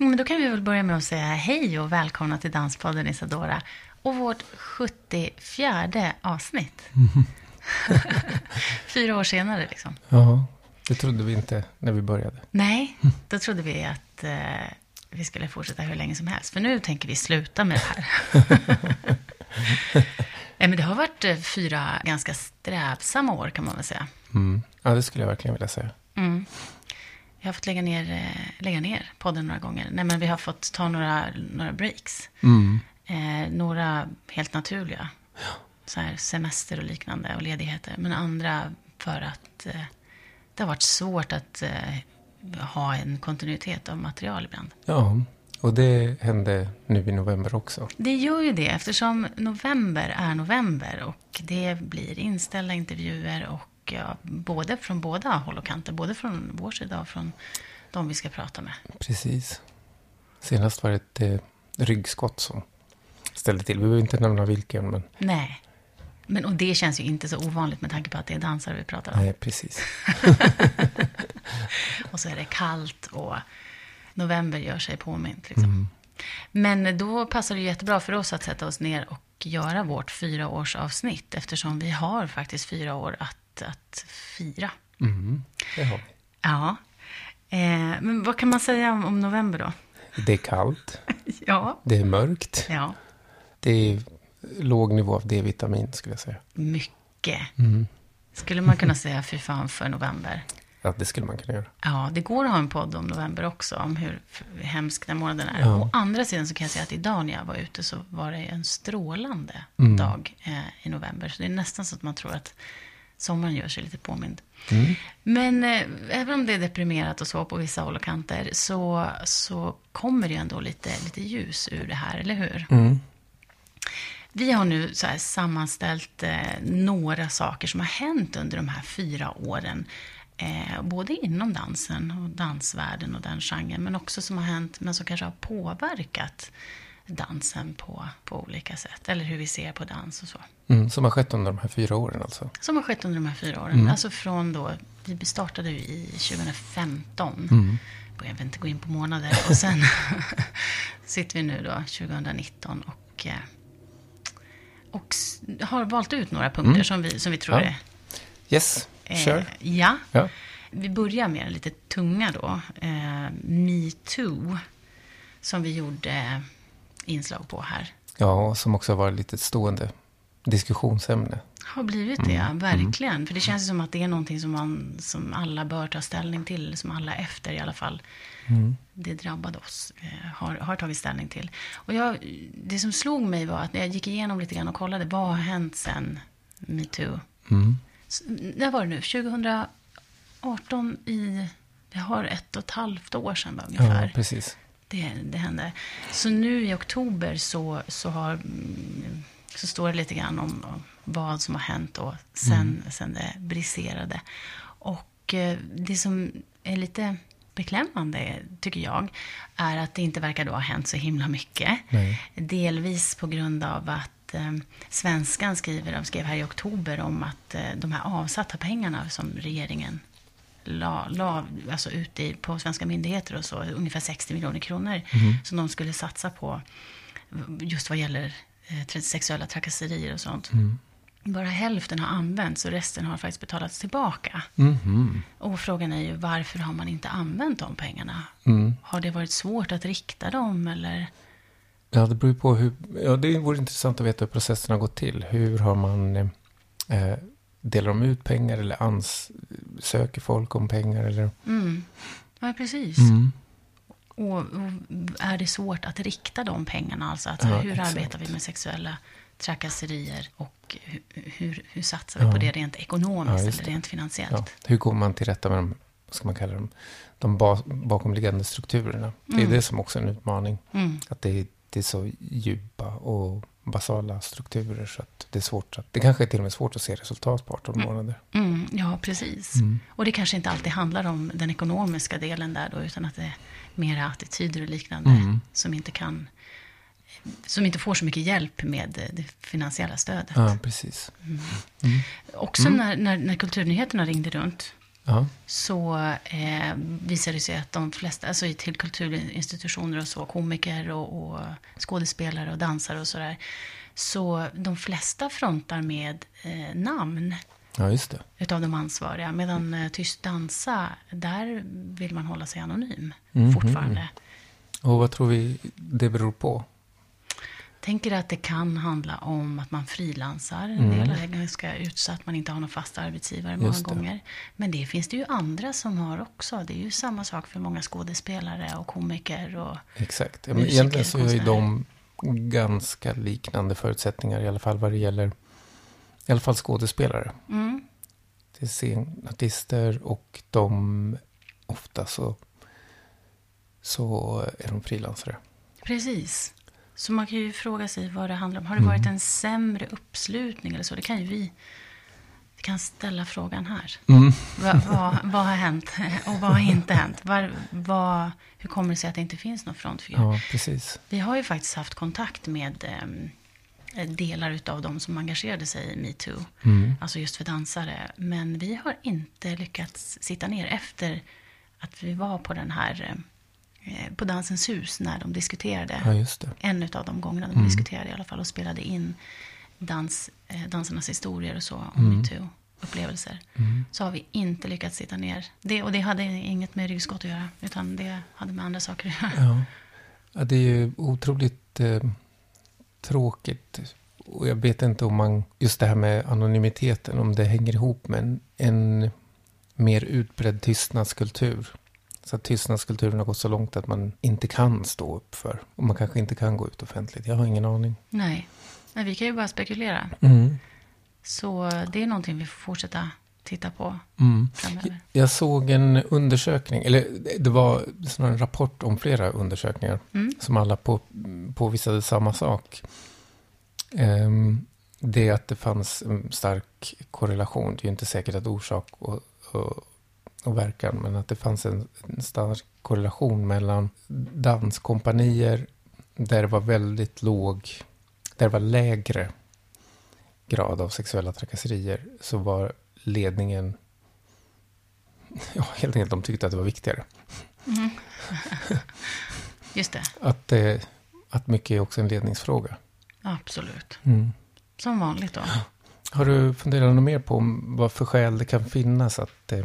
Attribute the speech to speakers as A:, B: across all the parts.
A: Men då kan vi väl börja med att säga hej och välkomna till Danspodden Isadora. Och vårt 74 avsnitt. Fyra år senare liksom.
B: Ja, det trodde vi inte när vi började.
A: Nej, då trodde vi att eh, vi skulle fortsätta hur länge som helst. För nu tänker vi sluta med det här. Nej, men det har varit eh, fyra ganska strävsamma år kan man väl säga.
B: Mm. Ja, det skulle jag verkligen vilja säga.
A: Mm. Jag har fått lägga ner, eh, lägga ner podden några gånger. Nej, men vi har fått ta några, några breaks.
B: Mm.
A: Eh, några helt naturliga. Så här semester och liknande och ledigheter. Men andra för att eh, det har varit svårt att eh, ha en kontinuitet av material ibland.
B: Ja, och det hände nu i november också.
A: Det gör ju det eftersom november är november och det blir inställda intervjuer och ja, både från båda håll och kanter. Både från vår sida och från de vi ska prata med.
B: Precis. Senast var det ett eh, ryggskott som ställde till. Vi behöver inte nämna vilken, men
A: Nej. Men, och det känns ju inte så ovanligt med tanke på att det är dansare vi pratar om.
B: nej, precis.
A: Och så är det kallt och november gör sig påmint. Liksom. Men då passar det jättebra för oss att sätta oss ner och göra vårt fyraårsavsnitt. Eftersom vi har faktiskt fyra år att, att fira.
B: Mm, det har vi.
A: Ja. Eh, men vad kan man säga om, om november då?
B: Det är kallt,
A: Ja.
B: det är mörkt,
A: Ja.
B: det är låg nivå av D-vitamin skulle jag säga.
A: Mycket.
B: Mm.
A: Skulle man kunna säga fy fan för november.
B: Ja, det skulle man kunna göra.
A: Ja, det går att ha en podd om november också, om hur hemsk den månaden är.
B: Ja.
A: Å andra sidan så kan jag säga att idag när jag var ute så var det en strålande
B: Mm.
A: dag eh, i november. Så det är nästan så att man tror att sommaren gör sig lite påmind.
B: Mm.
A: Men eh, även om det är deprimerat och så på vissa håll och kanter så, så kommer det ju ändå lite, lite ljus ur det här, eller hur?
B: Mm.
A: Vi har nu så sammanställt eh, några saker som har hänt under de här fyra åren. Eh, både inom dansen och dansvärlden och den genren. Men också som har hänt, men som kanske har påverkat dansen på, på olika sätt. Eller hur vi ser på dans och så.
B: Mm. Som har skett under de här fyra åren alltså.
A: Som har skett under de här fyra åren. Alltså från då, vi startade ju i 2015. Jag vill inte gå in på månader. Och sen sitter vi nu då 2019 och, eh, och har valt ut några punkter som, vi, som vi tror
B: Ja.
A: är...
B: Yes,
A: eh,
B: kör.
A: Ja.
B: Ja.
A: Vi börjar med lite tunga då. Eh, Me Too. Som vi gjorde inslag på här.
B: ja, som också var lite stående diskussionsämne.
A: Har blivit det, ja, verkligen. För det känns som att det är någonting som, man, som alla bör ta ställning till. Som alla efter i alla fall. Det drabbade oss. Eh, har, har tagit ställning till. Och jag, det som slog mig var att när jag gick igenom lite grann och kollade. Vad har hänt sen metoo?
B: Mm.
A: När var det nu? 2018 i... Det har ett och ett halvt år sedan ungefär.
B: Ja, precis.
A: Det, det hände. Så nu i oktober så, så, har, mm, så står det lite grann om, om vad som har hänt då sen, sen det briserade. Och eh, det som är lite beklämmande, tycker jag, är att det inte verkar då ha hänt så himla mycket.
B: Nej.
A: Delvis på grund av att eh, Svenskan skriver, de skrev här i oktober om att eh, de här avsatta pengarna som regeringen la, la alltså ut i, på svenska myndigheter och så, ungefär 60 miljoner kronor som de skulle satsa på just vad gäller eh, sexuella trakasserier och sånt. Bara hälften har använts och resten har faktiskt betalats tillbaka.
B: Mhm.
A: Och frågan är ju varför har man inte använt de pengarna?
B: Mm.
A: Har det varit svårt att rikta dem eller?
B: Ja, det beror på hur... Ja, det vore intressant att veta hur processen har gått till. Hur har man... Eh, delar de ut pengar eller ansöker folk om pengar? Eller?
A: Mm. Ja, precis.
B: Mm.
A: Och, och är det svårt att rikta de pengarna? Alltså att,
B: Ja,
A: hur
B: exakt.
A: arbetar vi med sexuella trakasserier och hur, hur, hur satsar vi
B: Ja.
A: på det rent ekonomiskt
B: Ja,
A: eller rent finansiellt?
B: Hur går man till rätta med de vad ska man kalla dem, de ba, bakomliggande strukturerna. Det är
A: Mm.
B: det som också är en utmaning.
A: Mm.
B: Att det, är- det är så djupa och basala strukturer så att det är svårt att, det kanske är till och med svårt att se resultat på 18 månader.
A: Mm, ja, precis. Och det kanske inte alltid handlar om den ekonomiska delen där då, utan att det är mera attityder och liknande
B: Mm.
A: som inte kan som inte får så mycket hjälp med det finansiella stödet.
B: Ja, precis.
A: Också när, när, när kulturnyheterna ringde runt Så eh, visade det sig att de flesta, alltså till kulturinstitutioner och så, komiker och, och skådespelare och dansare och sådär, så de flesta frontar med eh, namn
B: ja just det.
A: utav de ansvariga. Medan eh, Tyst dansa, där vill man hålla sig anonym
B: Mhm.
A: fortfarande.
B: Och vad tror vi det beror på?
A: Tänker att det kan handla om att man frilansar.
B: Mm.
A: del är ganska utsatt, man inte har någon fast arbetsgivare många
B: det.
A: gånger. Men det finns det ju andra som har också. Det är ju samma sak för många skådespelare och komiker. Och,
B: Exakt. Ja, men
A: Musiker,
B: egentligen så är ju de ganska liknande förutsättningar, i alla fall vad det gäller, i alla fall skådespelare.
A: mm,
B: Det är scenartister och de, ofta så, så är de frilansare.
A: precis. Så man kan ju fråga sig vad det handlar om. Har det varit en sämre uppslutning eller så? Det kan ju vi... Vi kan ställa frågan här.
B: Mm.
A: Va, vad, vad har hänt och vad har inte hänt? Var, vad, hur kommer det sig att det inte finns någon frontfigur?
B: Ja, precis.
A: Vi har ju faktiskt haft kontakt med eh, delar av de som engagerade sig i metoo.
B: Mm.
A: Alltså just för dansare. Men vi har inte lyckats sitta ner efter att vi var på den här eh, på Dansens hus när de diskuterade.
B: Ja.
A: En av de gångerna de
B: Mm.
A: diskuterade i alla fall och spelade in dans, eh, dansarnas historier och så om
B: Mm.
A: metoo-upplevelser. Så har vi inte lyckats sitta ner. Det, och det hade inget med ryggskott att göra, utan det hade med andra saker att göra.
B: Ja. ja, det är ju otroligt eh, tråkigt. Och jag vet inte om man, just det här med anonymiteten, om det hänger ihop med en, en mer utbredd tystnadskultur. Så att tystnadskulturen har gått så långt att man inte kan stå upp för. Och man kanske inte kan gå ut offentligt. Jag har ingen aning.
A: Nej, men vi kan ju bara spekulera.
B: Mm.
A: Så det är någonting vi får fortsätta titta på
B: Mm.
A: framöver.
B: Jag såg en undersökning, eller det var en rapport om flera undersökningar.
A: Mm.
B: som alla på, påvisade samma sak. Ehm, det att det fanns en stark korrelation. Det är ju inte säkert att orsak och, och, och verkan, men att det fanns en, en stark korrelation mellan danskompanier där det var väldigt låg, där det var lägre grad av sexuella trakasserier, så var ledningen, ja, helt enkelt, de tyckte att det var viktigare.
A: Mm. Just det,
B: Att, eh, att mycket är också en ledningsfråga.
A: absolut.
B: Mm.
A: Som vanligt då.
B: Har du funderat något mer på vad för skäl det kan finnas att, eh,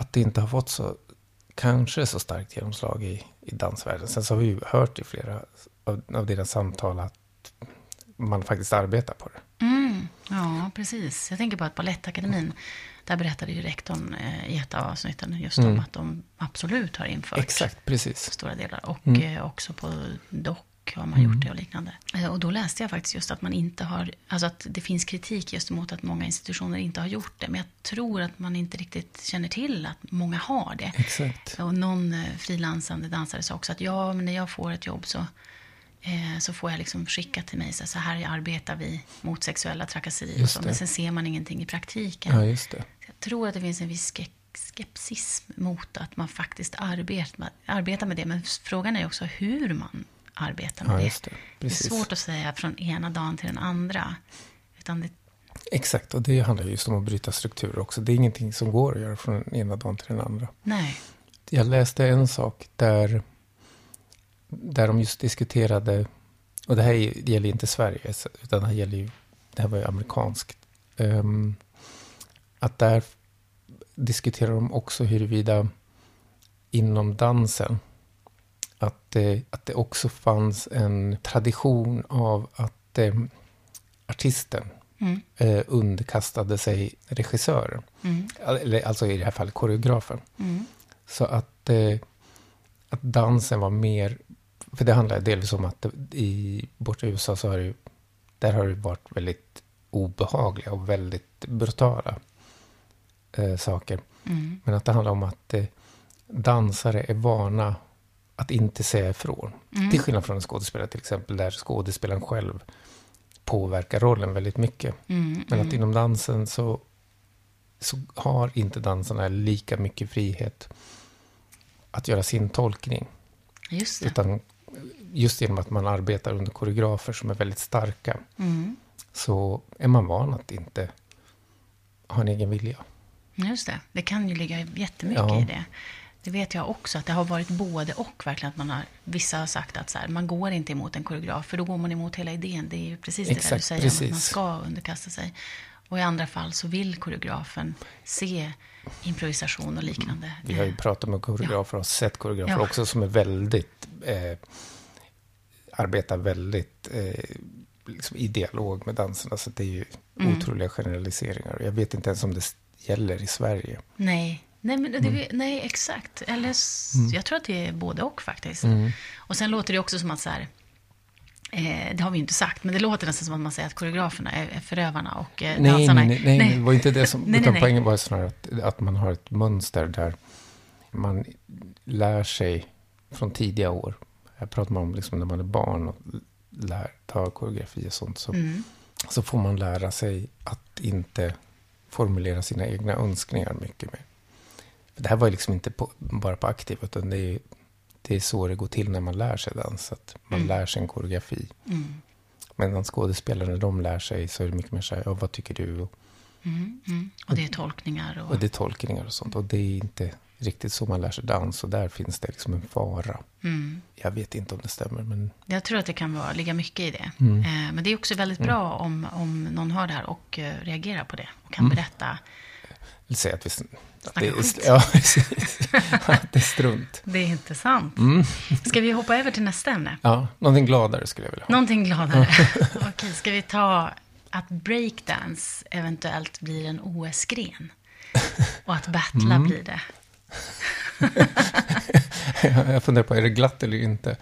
B: att det inte har fått så, kanske så starkt genomslag i, i dansvärlden? Sen så har vi ju hört i flera av, av deras samtal att man faktiskt arbetar på det.
A: Mm. Ja, precis. Jag tänker på att Balettakademin, där berättade ju rektorn eh, i ett av avsnitten just om
B: Mm.
A: att de absolut har infört
B: Exakt, precis.
A: stora delar. Och
B: Mm.
A: eh, också på Har man gjort det och liknande. Eh, Och då läste jag faktiskt just att man inte har, alltså att det finns kritik just mot att många institutioner inte har gjort det. Men jag tror att man inte riktigt känner till att många har det.
B: Exakt.
A: Och någon eh, frilansande dansare sa också att ja, men när jag får ett jobb så, eh, så får jag liksom skicka till mig så, så här arbetar vi mot sexuella trakasserier. Och så, men sen ser man ingenting i praktiken.
B: Ja, just det.
A: Jag tror att det finns en viss ske- skepsis mot att man faktiskt arbetar, arbetar med det. Men frågan är också hur man arbetar med
B: Ja,
A: det.
B: det.
A: Det är svårt att säga från ena dagen till den andra. Utan det,
B: Exakt, och det handlar just om att bryta strukturer också. Det är ingenting som går att göra från den ena dagen till den andra.
A: nej.
B: Jag läste en sak där, där de just diskuterade, och det här är- gäller inte Sverige, utan det här gäller ju, det här var ju amerikanskt. ehm, att där diskuterar de också huruvida inom dansen, att, det- att det också fanns en tradition av att eh, artisten
A: Mm.
B: eh, underkastade sig regissören.
A: Mm.
B: Eller, alltså i det här fallet koreografen.
A: Mm.
B: Så att, eh, att dansen var mer... För det handlar delvis om att det, i, borta i USA så har det där har det varit väldigt obehagliga och väldigt brutala eh, saker. Mm. Men att det handlar om att eh, dansare är vana att inte säga ifrån. Mm. Till skillnad från en skådespelare till exempel, där skådespelaren själv påverkar rollen väldigt mycket. Mm, Men att mm. inom dansen så, så har inte dansarna lika mycket frihet att göra sin tolkning.
A: Just det.
B: Utan just genom att man arbetar under koreografer som är väldigt starka, mm. så är man van att inte ha en egen vilja.
A: Just det. Det kan ju ligga jättemycket ja. i det. Det vet jag också, att det har varit både och. verkligen att man har, Vissa har sagt att så här, man går inte emot en koreograf, för då går man emot hela idén. Det är ju precis det Exakt, där du säger, precis. att man ska underkasta sig. Och i andra fall så vill koreografen se improvisation och liknande.
B: Vi har ju pratat med koreografer och sett koreografer ja. också som är väldigt, eh, arbetar väldigt eh, liksom i dialog med danserna. Så det är ju mm. otroliga generaliseringar. Jag vet inte ens om det gäller i Sverige.
A: Nej, Nej, men det, mm. nej exakt. Eller, mm. Jag tror att det är både och faktiskt. Mm. Och sen låter det också som att så här, eh, det har vi inte sagt, men det låter nästan som att man säger att koreograferna är, är förövarna och
B: eh, nej, dansarna nej, nej, nej, det var inte det som... nej, utan nej, poängen var snarare att, att man har ett mönster där man lär sig från tidiga år. Jag pratar om liksom när man är barn och lär, tar koreografi och sånt. Så, mm. så får man lära sig att inte formulera sina egna önskningar mycket mer. Det här var liksom inte på, bara på aktiv, utan det är, det är så det går till när man lär sig dans. Att man mm. lär sig en koreografi. Mm. Medan skådespelare, när de lär sig, så är det mycket mer så här, ja, vad tycker du?
A: Mm, mm. Och det är tolkningar. Och...
B: och det är tolkningar och sånt. Och det är inte riktigt så man lär sig dans. Och där finns det liksom en fara. Mm. Jag vet inte om det stämmer. Men...
A: Jag tror att det kan vara, ligga mycket i det. Mm. Eh, men det är också väldigt bra om, om någon hör det här och uh, reagerar på det. Och kan mm. berätta.
B: Eller säga att vi det är, ja, det är strunt.
A: Det är intressant. Mm. Ska vi hoppa över till nästa ämne?
B: Ja, någonting gladare skulle jag vilja ha.
A: Någonting gladare. Okej, ska vi ta att breakdance eventuellt blir en OS-gren? Och att battla mm. blir det?
B: jag funderar på, är det glatt eller inte?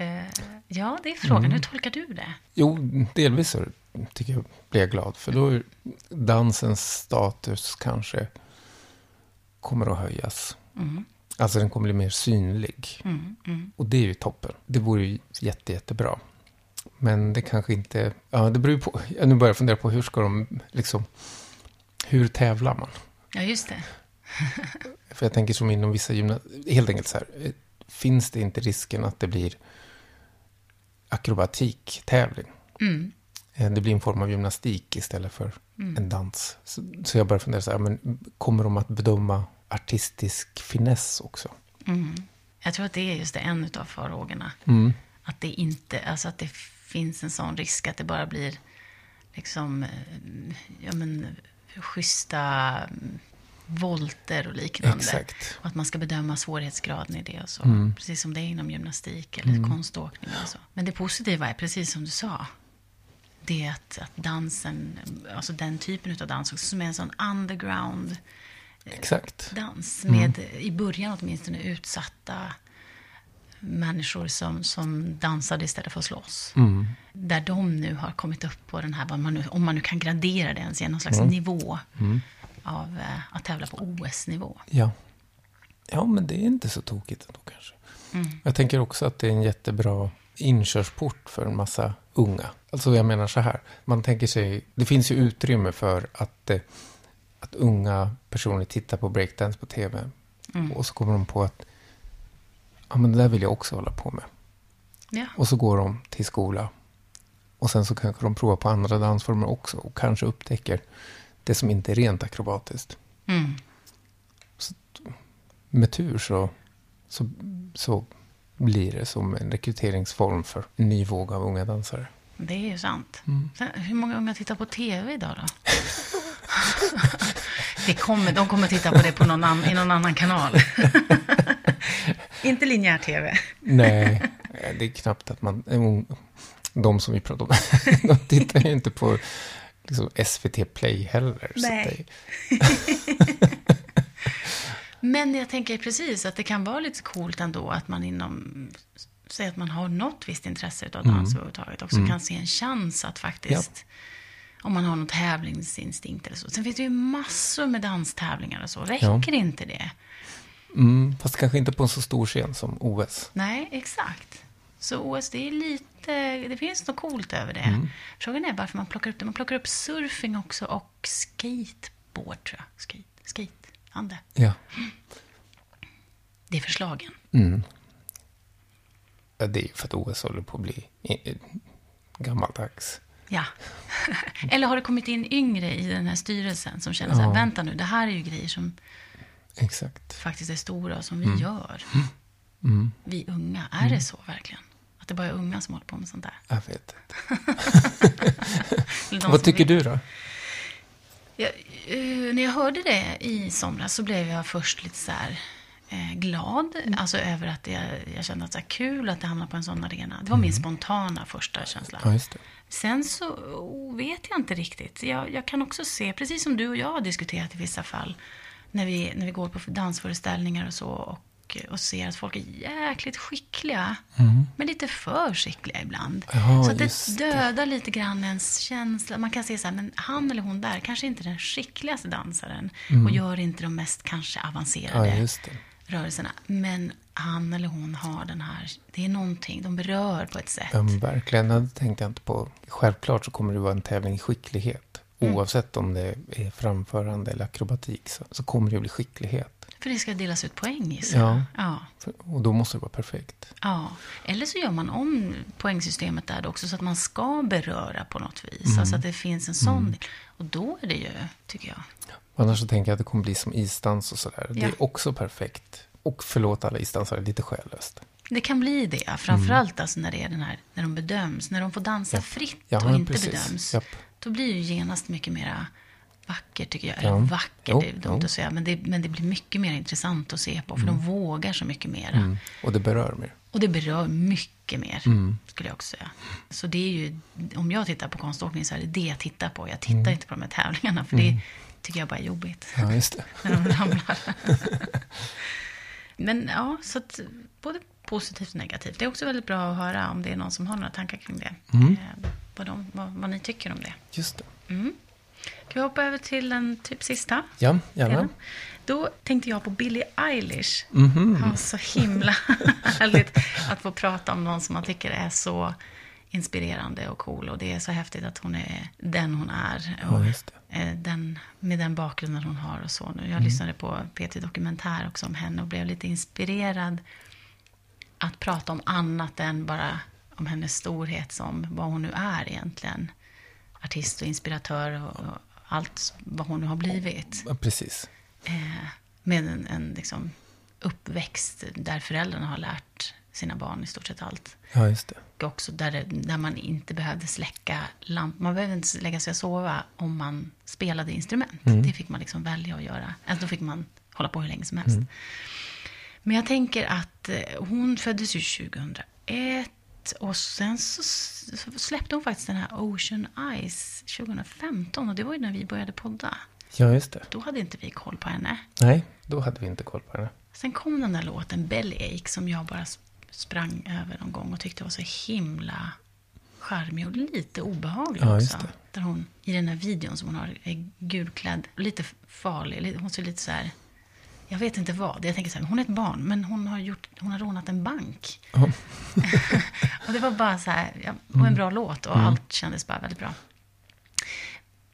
A: Uh, ja, det är frågan. Mm. Hur tolkar du det?
B: Jo, delvis så tycker jag, blir jag glad. För då är dansens status kanske kommer att höjas. Mm. Alltså den kommer bli mer synlig. Mm, mm. Och det är ju toppen. Det vore ju jätte, jättebra. Men det kanske inte... Ja, det beror på. Jag nu börjar jag fundera på hur ska de liksom... Hur tävlar man?
A: Ja, just det.
B: För jag tänker som inom vissa gymnasier, helt enkelt så här. Finns det inte risken att det blir akrobatiktävling? Mm. Eh, det blir en form av gymnastik istället för mm. en dans. Så, så jag börjar fundera så här, men kommer de att bedöma artistisk finess också.
A: Mm. Jag tror att det är just det, en av farhågorna. Mm. Att det inte, alltså att det finns en sån risk att det bara blir liksom, eh, ja men, schyssta mm, volter och liknande.
B: Exakt.
A: Och att man ska bedöma svårighetsgraden i det och så. Mm. Precis som det är inom gymnastik eller mm. konståkning och så. Men det positiva är, precis som du sa, det är att, att dansen, alltså den typen av dans som är en sån underground
B: Exakt.
A: dans med, mm. i början åtminstone, utsatta människor som, som dansade istället för att slåss. Mm. Där de nu har kommit upp på den här, man nu, om man nu kan gradera det ens, i någon slags mm. nivå mm. av eh, att tävla på OS-nivå.
B: Ja. ja, men det är inte så tokigt ändå kanske. Mm. Jag tänker också att det är en jättebra inkörsport för en massa unga. Alltså jag menar så här, man tänker sig, det finns ju utrymme för att eh, att unga personer tittar på breakdance på tv. Mm. Och så kommer de på att ja, men det där vill jag också hålla på med. Ja. Och så går de till skola. Och sen så kanske de provar på andra dansformer också. Och kanske upptäcker det som inte är rent akrobatiskt. Mm. Så, med tur så, så, så blir det som en rekryteringsform för en ny våg av unga dansare.
A: Det är ju sant. Mm. hur många unga tittar på tv idag då? det kommer, de kommer titta på det på någon an, i någon annan kanal. Inte linjär tv.
B: Nej, det är knappt att man... De som vi pratar om, de tittar ju inte på liksom, SVT Play heller.
A: Nej. Men jag tänker precis att det kan vara lite coolt ändå att man inom säg att man har något visst intresse av dans mm. överhuvudtaget också mm. kan se en chans att faktiskt ja Om man har någon tävlingsinstinkt eller så. Sen finns det ju massor med danstävlingar och så. Räcker
B: Ja.
A: inte det?
B: Mm, fast kanske inte på en så stor scen som OS.
A: Nej, exakt. Så OS, det är lite, det finns något coolt över det.
B: Mm.
A: Frågan är varför man plockar upp det. Man plockar upp surfing också och skateboard, tror jag. Skate, skate, ande.
B: Ja.
A: Det är förslagen.
B: Mm. Ja, Det är ju för att OS håller på att bli gammaldags.
A: Ja. Eller har det kommit in yngre i den här styrelsen som känner så här,
B: Ja.
A: vänta nu, det här är ju grejer som
B: Exakt.
A: faktiskt är stora och som vi gör.
B: Mm.
A: Vi unga, är det så verkligen? Att det bara är unga som håller på med sånt där?
B: Jag vet inte. Vad tycker
A: vill-
B: du då?
A: Jag, eh, när jag hörde det i somras så blev jag först lite så här eh, glad. Alltså över att jag, jag kände att det var kul att det hamnade på en sån arena. Det var min spontana första känsla.
B: Ja, det.
A: Sen så oh, vet jag inte riktigt. Jag, jag kan också se, precis som du och jag har diskuterat i vissa fall, när vi, när vi går på dansföreställningar och så, och, och ser att folk är jäkligt skickliga, men lite för skickliga ibland.
B: Ja,
A: så det
B: det.
A: dödar lite grann ens känsla. Man kan se så här, men han eller hon där kanske inte är den skickligaste dansaren och gör inte de mest kanske avancerade
B: Ja, det.
A: Rörelserna. Men han eller hon har den här, det är någonting, de berör på ett sätt.
B: Ja, verkligen. Det tänkte jag inte på. Självklart så kommer det vara en tävling i skicklighet.
A: Mm.
B: Oavsett om det är framförande eller akrobatik så, så kommer det att bli skicklighet.
A: För det ska delas ut poäng gissar jag.
B: Ja.
A: ja.
B: Och då måste det vara perfekt.
A: Ja, eller så gör man om poängsystemet där också så att man ska beröra på något vis.
B: Mm.
A: Alltså att det finns en sån del. Och då är det ju, tycker jag.
B: Annars så tänker jag att det kommer bli som isdans och sådär. Det
A: Ja.
B: är också perfekt. Och förlåt alla isdansare, lite själlöst.
A: Det kan bli det, framförallt alltså när det är den här, när de bedöms, när de får dansa fritt
B: Mm. Ja,
A: och inte
B: precis.
A: bedöms.
B: Japp.
A: Då blir det ju genast mycket mera vackert tycker jag.
B: Ja.
A: Eller vackert, det är dumt att säga. Men det, men det blir mycket mer intressant att se på, för de vågar så mycket mera.
B: Mm. Och det berör mer.
A: Och det berör mycket mer,
B: Mm.
A: skulle jag också säga. Så det är ju, om jag tittar på konståkning så är det det jag tittar på. Jag
B: Mm.
A: tittar inte på de här tävlingarna, för det tycker jag bara är jobbigt.
B: Ja, just det.
A: När de ramlar. Men ja, så att både positivt och negativt. Det är också väldigt bra att höra om det är någon som har några tankar kring det.
B: Mm.
A: Eh, vad, de, vad, vad ni tycker om det.
B: Just det.
A: Mm. Kan vi hoppa över till en typ sista?
B: Ja, gärna.
A: delen? Då tänkte jag på Billie Eilish.
B: Mhm.
A: Ja, så himla härligt att få prata om någon som man tycker är så inspirerande och cool. Och det är så häftigt att hon är den hon är. Och
B: Ja,
A: den, med den bakgrunden hon har och så. Nu, jag lyssnade på P3 Dokumentär också om henne och blev lite inspirerad att prata om annat än bara om hennes storhet som vad hon nu är egentligen. Artist och inspiratör och, allt vad hon nu har blivit.
B: Precis.
A: Eh, med en, en liksom uppväxt där föräldrarna har lärt sina barn i stort sett allt.
B: Ja, just det.
A: Och också där, det- där man inte behövde släcka lamp. Man behövde inte lägga sig och sova om man spelade instrument. Det fick man liksom välja att göra. Alltså då fick man hålla på hur länge som helst. Men jag tänker att eh, hon föddes ju 2001. Och sen så släppte hon faktiskt den här Ocean Eyes 2015. Och det var ju när vi började podda.
B: Ja, just det.
A: Då hade inte vi koll på henne.
B: Nej, då hade vi inte koll på henne.
A: Sen kom den där låten Bellyache som jag bara sprang över någon gång och tyckte var så himla charmig och lite obehaglig
B: Ja,
A: också. Där hon, i den här videon som hon har, är gulklädd, lite farlig. li- Hon ser lite så här, jag vet inte vad. Jag tänker så här, hon är ett barn, men hon har, gjort, hon har rånat en bank.
B: Ja.
A: och det var bara så här, ja, och en bra låt och allt kändes bara väldigt bra.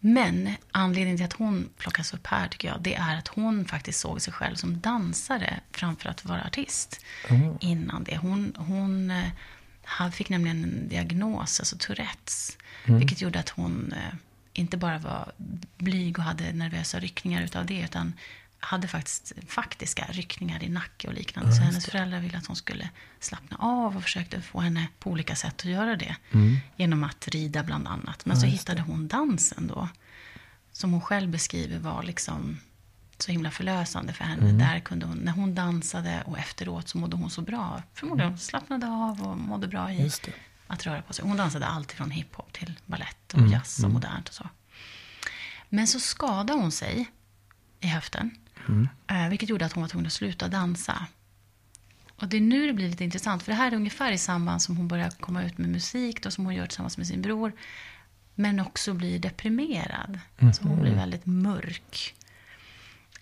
A: Men anledningen till att hon plockas upp här tycker jag, det är att hon faktiskt såg sig själv som dansare framför att vara artist.
B: Mm.
A: Innan det. Hon, hon eh, hade- fick nämligen en diagnos, alltså Tourettes. Vilket gjorde att hon eh, inte bara var blyg och hade nervösa ryckningar utav det, utan hade faktiskt faktiska ryckningar i nacke och liknande. så hennes föräldrar ville att hon skulle slappna av och försökte få henne på olika sätt att göra det. Genom att rida bland annat. Men så hittade hon dansen då. Som hon själv beskriver var liksom så himla förlösande för henne. Där kunde hon, när hon dansade och efteråt så mådde hon så bra. Förmodligen slappnade av och mådde bra i att röra på sig. Hon dansade allt från hiphop till ballett och jazz och modernt och så. Men så skadade hon sig i höften. Eh, Vilket gjorde att hon var tvungen att sluta dansa. Och det är nu det blir lite intressant. För det här är ungefär i samband som hon börjar komma ut med musik. Då, som hon gör tillsammans med sin bror. Men också blir deprimerad.
B: Mm.
A: Så hon blir väldigt mörk.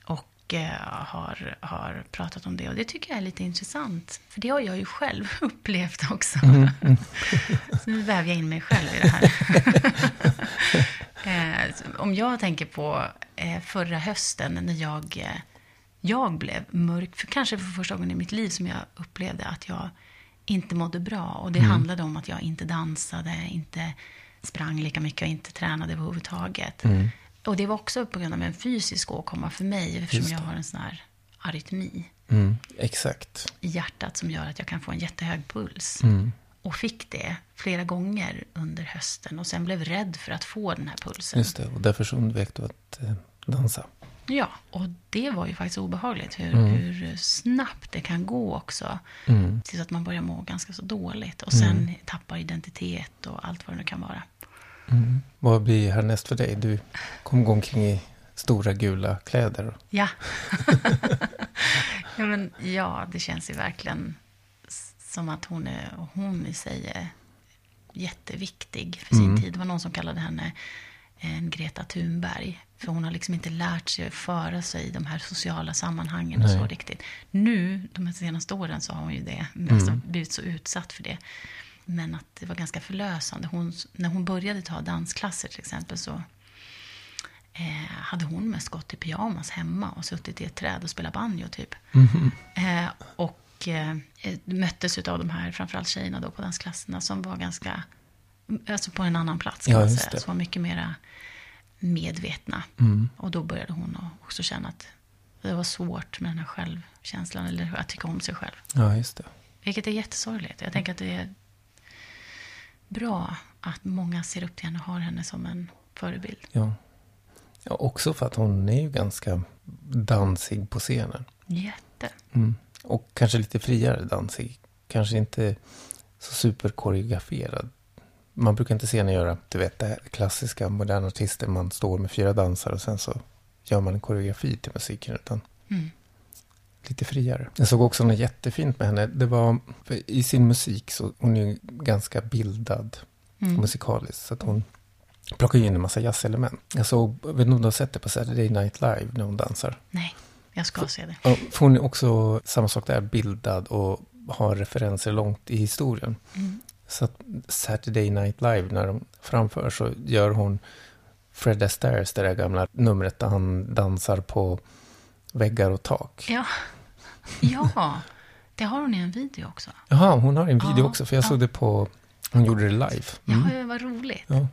A: Och eh, har, har pratat om det. Och det tycker jag är lite intressant. För det har jag ju själv upplevt också.
B: Mm.
A: så nu väver jag in mig själv i det här. eh, om jag tänker på eh, förra hösten när jag, eh, jag blev mörk. För kanske för första gången i mitt liv som jag upplevde att jag inte mådde bra. Och det handlade om att jag inte dansade, inte sprang lika mycket och inte tränade överhuvudtaget.
B: Mm.
A: Och det var också på grund av en fysisk åkomma för mig eftersom jag har en sån här arytmi
B: Mm. Exakt.
A: i hjärtat som gör att jag kan få en jättehög puls.
B: Mm.
A: Och fick det flera gånger under hösten och sen blev rädd för att få den här pulsen.
B: Just det, och därför så undvek du att eh, dansa.
A: Ja, och det var ju faktiskt obehagligt hur,
B: Mm.
A: hur snabbt det kan gå också.
B: Mm.
A: Tills att man börjar må ganska så dåligt och sen tappar identitet och allt vad det nu kan vara.
B: Mm. Vad blir härnäst för dig? Du kommer gå omkring i stora gula kläder.
A: Ja. ja, men, ja, det känns ju verkligen som att hon, är, hon i sig är jätteviktig för sin
B: Mm.
A: tid. Det var någon som kallade henne en Greta Thunberg. För hon har liksom inte lärt sig att föra sig i de här sociala sammanhangen och så
B: Nej.
A: riktigt. Nu, de här senaste åren, så har hon ju det. Alltså blivit så utsatt för det. Men att det var ganska förlösande. Hon, när hon började ta dansklasser till exempel så eh, hade hon mest gått i pyjamas hemma och suttit i ett träd och spelat banjo typ. Eh, och eh, möttes av de här, framförallt tjejerna då på dansklasserna som var ganska, alltså på en annan plats kan
B: Ja,
A: man säga. Som var mycket mera medvetna.
B: Mm.
A: Och då började hon också känna att det var svårt med den här självkänslan, eller att tycka om sig själv.
B: Ja, just det.
A: Vilket är jättesorgligt. Jag tänker att det är bra att många ser upp till henne och har henne som en förebild.
B: Ja. ja. Också för att hon är ju ganska dansig på scenen.
A: Jätte.
B: Mm. Och kanske lite friare dansig. Kanske inte så superkoreograferad. Man brukar inte se henne göra, du vet, det klassiska moderna artister. Man står med fyra dansare och sen så gör man en koreografi till musiken. Utan
A: Mm.
B: lite friare. Jag såg också något jättefint med henne. Det var, i sin musik så hon är ju ganska bildad
A: Mm.
B: musikaliskt. Så att hon plockar in en massa jazzelement. Jag såg, jag vet inte om du har sett det på Saturday Night Live när hon dansar.
A: Nej, jag ska se det.
B: Ja, för hon är också samma sak där, bildad och har referenser långt i historien.
A: Mm.
B: Så att Saturday Night Live, när de framför så gör hon Fred Astaire, det där gamla numret där han dansar på väggar och tak.
A: Ja. ja, det har hon i en video också.
B: Jaha, hon har en video
A: Ja,
B: också, för jag
A: ja.
B: såg det på, hon gjorde det live. Mm.
A: Ja, vad roligt.
B: Ja.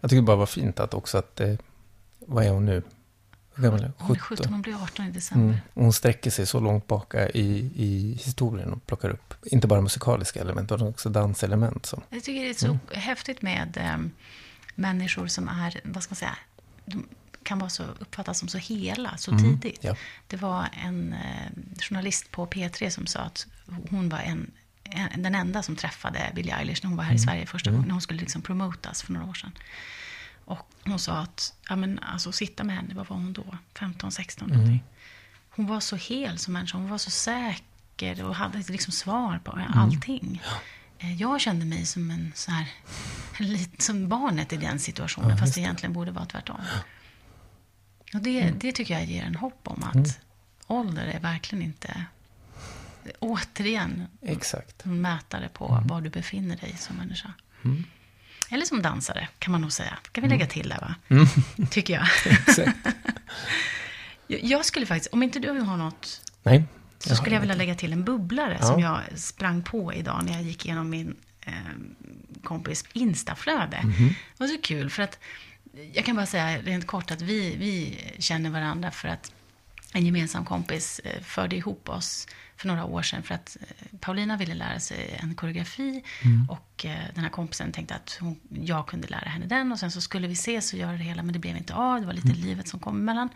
B: Jag tycker bara var fint att också att, eh, vad är hon nu? Gammal är hon?
A: Hon är 17, hon blir 18 i december.
B: Mm. Hon sträcker sig så långt baka i, i historien och plockar upp, inte bara musikaliska element, utan också danselement. Så.
A: Jag tycker det är så
B: Mm.
A: häftigt med eh, människor som är, vad ska man säga, de kan vara så, uppfattas som så hela så
B: Mm,
A: tidigt.
B: ja.
A: Det var en eh, journalist på P3 som sa att hon var en, en, den enda som träffade Billie Eilish när hon var här i
B: Mm.
A: Sverige första gången, när hon skulle liksom promotas för några år sedan. Och hon sa att, ja men alltså sitta med henne, vad var hon då? 15, 16
B: Mm.
A: någonting. Hon var så hel som människa, hon var så säker och hade liksom svar på
B: Mm.
A: allting. Eh, Jag kände mig som en så här, lite som barnet i den situationen,
B: Ja,
A: fast det egentligen borde vara tvärtom. Och det, det tycker jag ger en hopp om att
B: Mm.
A: ålder är verkligen inte, återigen,
B: Exakt.
A: en mätare på var du befinner dig som människa.
B: Mm.
A: Eller som dansare, kan man nog säga. kan vi lägga till där, va?
B: Mm.
A: Tycker jag. Jag- skulle faktiskt, om inte du har något,
B: Nej.
A: så skulle jag vilja lägga till en bubblare
B: Ja.
A: som jag sprang på idag när jag gick igenom min eh, kompis Instaflöde.
B: Mhm.
A: Det var så kul, för att jag kan bara säga rent kort att vi, vi känner varandra för att en gemensam kompis eh, förde ihop oss för några år sedan för att eh, Paulina ville lära sig en koreografi och eh, den här kompisen tänkte att hon, jag kunde lära henne den och sen så skulle vi ses och göra det hela men det blev inte av, det var lite livet som kom emellan.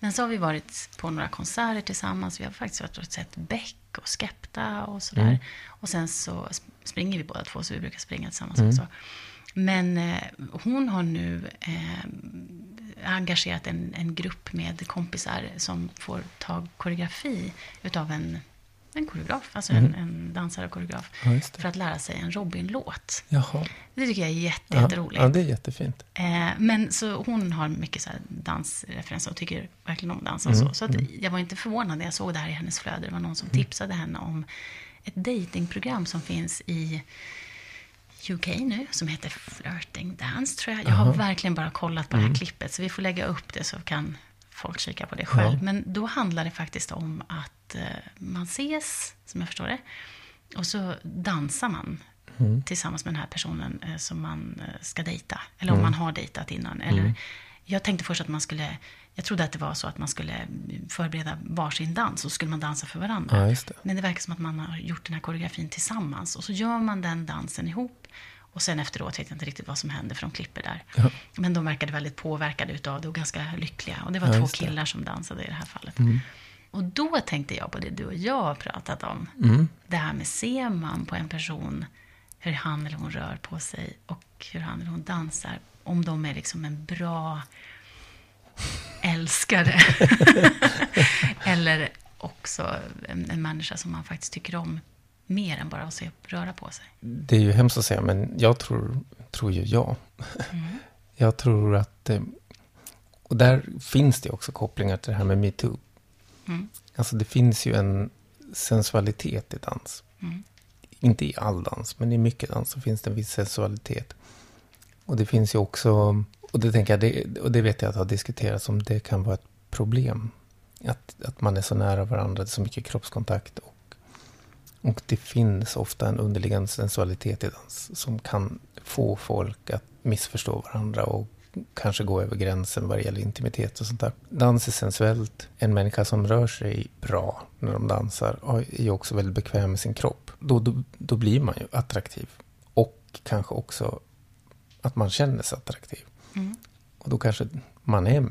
A: Men så har vi varit på några konserter tillsammans, vi har faktiskt varit och sett Beck och Skepta och sådär. Och sen så sp- springer vi båda två så vi brukar springa tillsammans också. Men eh, hon har nu eh, engagerat en, en grupp med kompisar som får ta koreografi utav en, en koreograf, alltså
B: Mm.
A: en, en dansare och koreograf,
B: Ja,
A: för att lära sig en Robin-låt.
B: Jaha.
A: Det tycker jag är jätte,
B: Ja,
A: jätteroligt.
B: ja, det är jättefint.
A: Eh, men så hon har mycket så dansreferenser och tycker verkligen om dans och
B: Mm,
A: så. Så att jag var inte förvånad när jag såg det här i hennes flöde. Det var någon som tipsade henne om ett datingprogram som finns i UK nu, som heter Flirting Dance, tror jag. Jag har verkligen bara kollat på det här klippet, så vi får lägga upp det så kan folk kika på det själv.
B: Ja.
A: Men då handlar det faktiskt om att eh, man ses, som jag förstår det, och så dansar man tillsammans med den här personen eh, som man eh, ska dejta. Eller om man har dejtat innan. Eller, Jag tänkte först att man skulle, jag trodde att det var så att man skulle förbereda varsin dans och så skulle man dansa för varandra.
B: Ja, det.
A: Men det verkar som att man har gjort den här koreografin tillsammans. Och så gör man den dansen ihop. Och sen efteråt vet jag inte riktigt vad som händer för de klipper där.
B: Ja.
A: Men de verkade väldigt påverkade utav det och ganska lyckliga. Och det var
B: Ja,
A: två
B: just det.
A: killar som dansade i det här fallet.
B: Mm.
A: Och då tänkte jag på det du och jag har pratat om.
B: Mm.
A: Det här med ser man på en person hur han eller hon rör på sig och hur han eller hon dansar. Om de är liksom en bra älskare. eller också en, en människa som man faktiskt tycker om mer än bara att se röra på sig.
B: Det är ju hemskt att säga, men jag tror, tror ju ja. Jag tror att... eh, Och där finns det också kopplingar till det här med metoo.
A: Mm.
B: Alltså det finns ju en sensualitet i dans.
A: Mm.
B: Inte i all dans, men i mycket dans så finns det en viss sensualitet. Och det finns ju också, och det, tänker jag, det, och det vet jag att har diskuterats om det kan vara ett problem. Att, att man är så nära varandra, det är så mycket kroppskontakt. Och, och det finns ofta en underliggande sensualitet i dans som kan få folk att missförstå varandra och kanske gå över gränsen vad det gäller intimitet och sånt där. Dans är sensuellt. En människa som rör sig bra när de dansar är ju också väldigt bekväm med sin kropp. Då, då, då blir man ju attraktiv. Och kanske också att man känner sig attraktiv.
A: Mm.
B: Och då kanske man är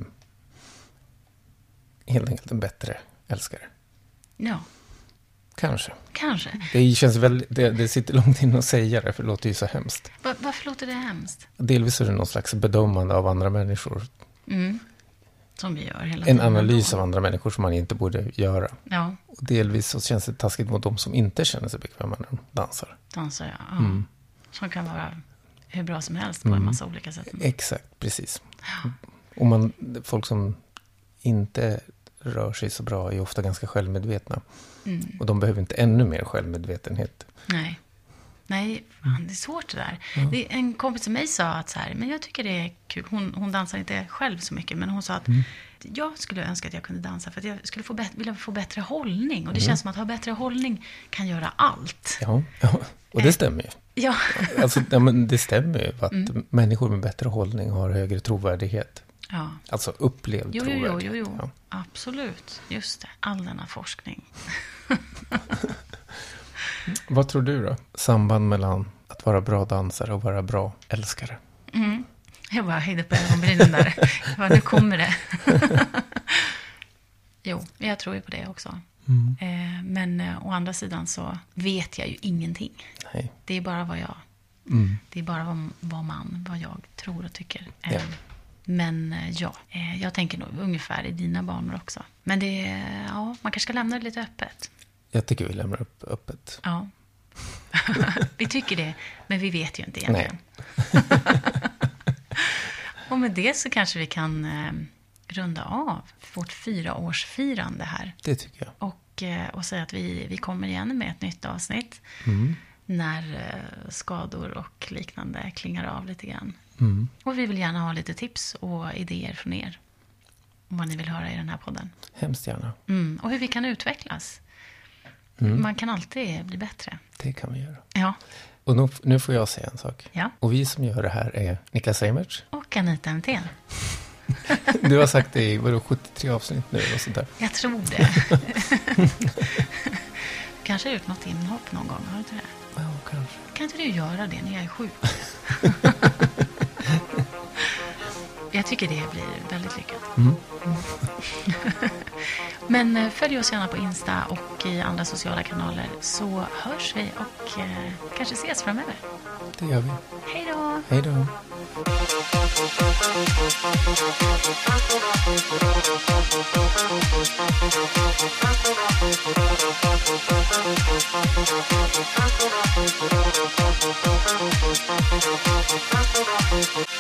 B: helt enkelt en bättre älskare.
A: Ja,
B: Kanske.
A: kanske.
B: Det känns väldigt, det, det sitter långt in att säga det, för det låter ju så hemskt.
A: Va, varför låter det hemskt?
B: Delvis är det någon slags bedömande av andra människor.
A: Mm. Som vi gör hela
B: En
A: tiden.
B: analys
A: ändå.
B: av andra människor som man inte borde göra.
A: Ja,
B: Och delvis så känns det taskigt mot de som inte känner sig bekväma när de dansar.
A: dansar. Ja.
B: Mm.
A: Som kan vara hur bra som helst på en massa olika sätt.
B: Exakt, precis. Och man, folk som inte rör sig så bra är ofta ganska självmedvetna.
A: Mm.
B: Och de behöver inte ännu mer självmedvetenhet.
A: Nej. Nej, fan, det är svårt det där. Det är en kompis till mig sa att så här, men jag tycker det är kul. Hon, hon dansar inte själv så mycket, men hon sa att jag skulle önska att jag kunde dansa för att jag skulle få vilja få bättre hållning. Och det känns som att ha bättre hållning kan göra allt.
B: Ja, ja. och det stämmer ju.
A: Ja,
B: Alltså, ja, men det stämmer ju att människor med bättre hållning har högre trovärdighet.
A: ja.
B: Alltså upplevd
A: Jo, jo, jo,
B: trovärdighet.
A: jo, jo.
B: Ja.
A: absolut. Just det, all denna forskning.
B: Vad tror du då? Samband mellan att vara bra dansare och vara bra älskare?
A: Mm. Jag bara höjde på ögonbrynen där. Jag bara, nu kommer det. jo, jag tror ju på det också. Eh, men eh, å andra sidan så vet jag ju ingenting.
B: Nej.
A: Det är bara vad jag...
B: Mm.
A: Det är bara vad, vad man, vad jag tror och tycker. Eh,
B: Ja.
A: Men ja, jag tänker nog ungefär i dina banor också. Men det, ja, man kanske ska lämna det lite öppet.
B: Jag tycker vi lämnar upp öppet.
A: Ja. vi tycker det, men vi vet ju inte egentligen. och med det så kanske vi kan eh, runda av vårt fyraårsfirande här.
B: Det tycker jag.
A: Och, eh, och säga att vi, vi kommer igen med ett nytt avsnitt.
B: Mm.
A: När eh, skador och liknande klingar av lite grann.
B: Mm.
A: Och vi vill gärna ha lite tips och idéer från er. Om vad ni vill höra i den här podden.
B: Hemskt gärna.
A: Mm. Och hur vi kan utvecklas.
B: Mm.
A: Man kan alltid bli bättre.
B: Det kan vi göra.
A: Ja.
B: Och nu, nu får jag säga en sak.
A: ja.
B: Och vi som gör det här är Niklas Reimertz.
A: Och Anita Mtén.
B: Du har sagt det i vadå, 73 avsnitt nu och sånt där.
A: Jag tror det. kanske har gjort något inhopp någon gång, har du inte det?
B: Ja, kanske.
A: Kan inte du göra det när jag är sjuk? jag tycker det blir väldigt lyckat.
B: Mm.
A: Men eh, följ oss gärna på Insta och i andra sociala kanaler så hörs vi och eh, kanske ses framöver.
B: Det gör vi.
A: Hej då!
B: Hej då! Thank you.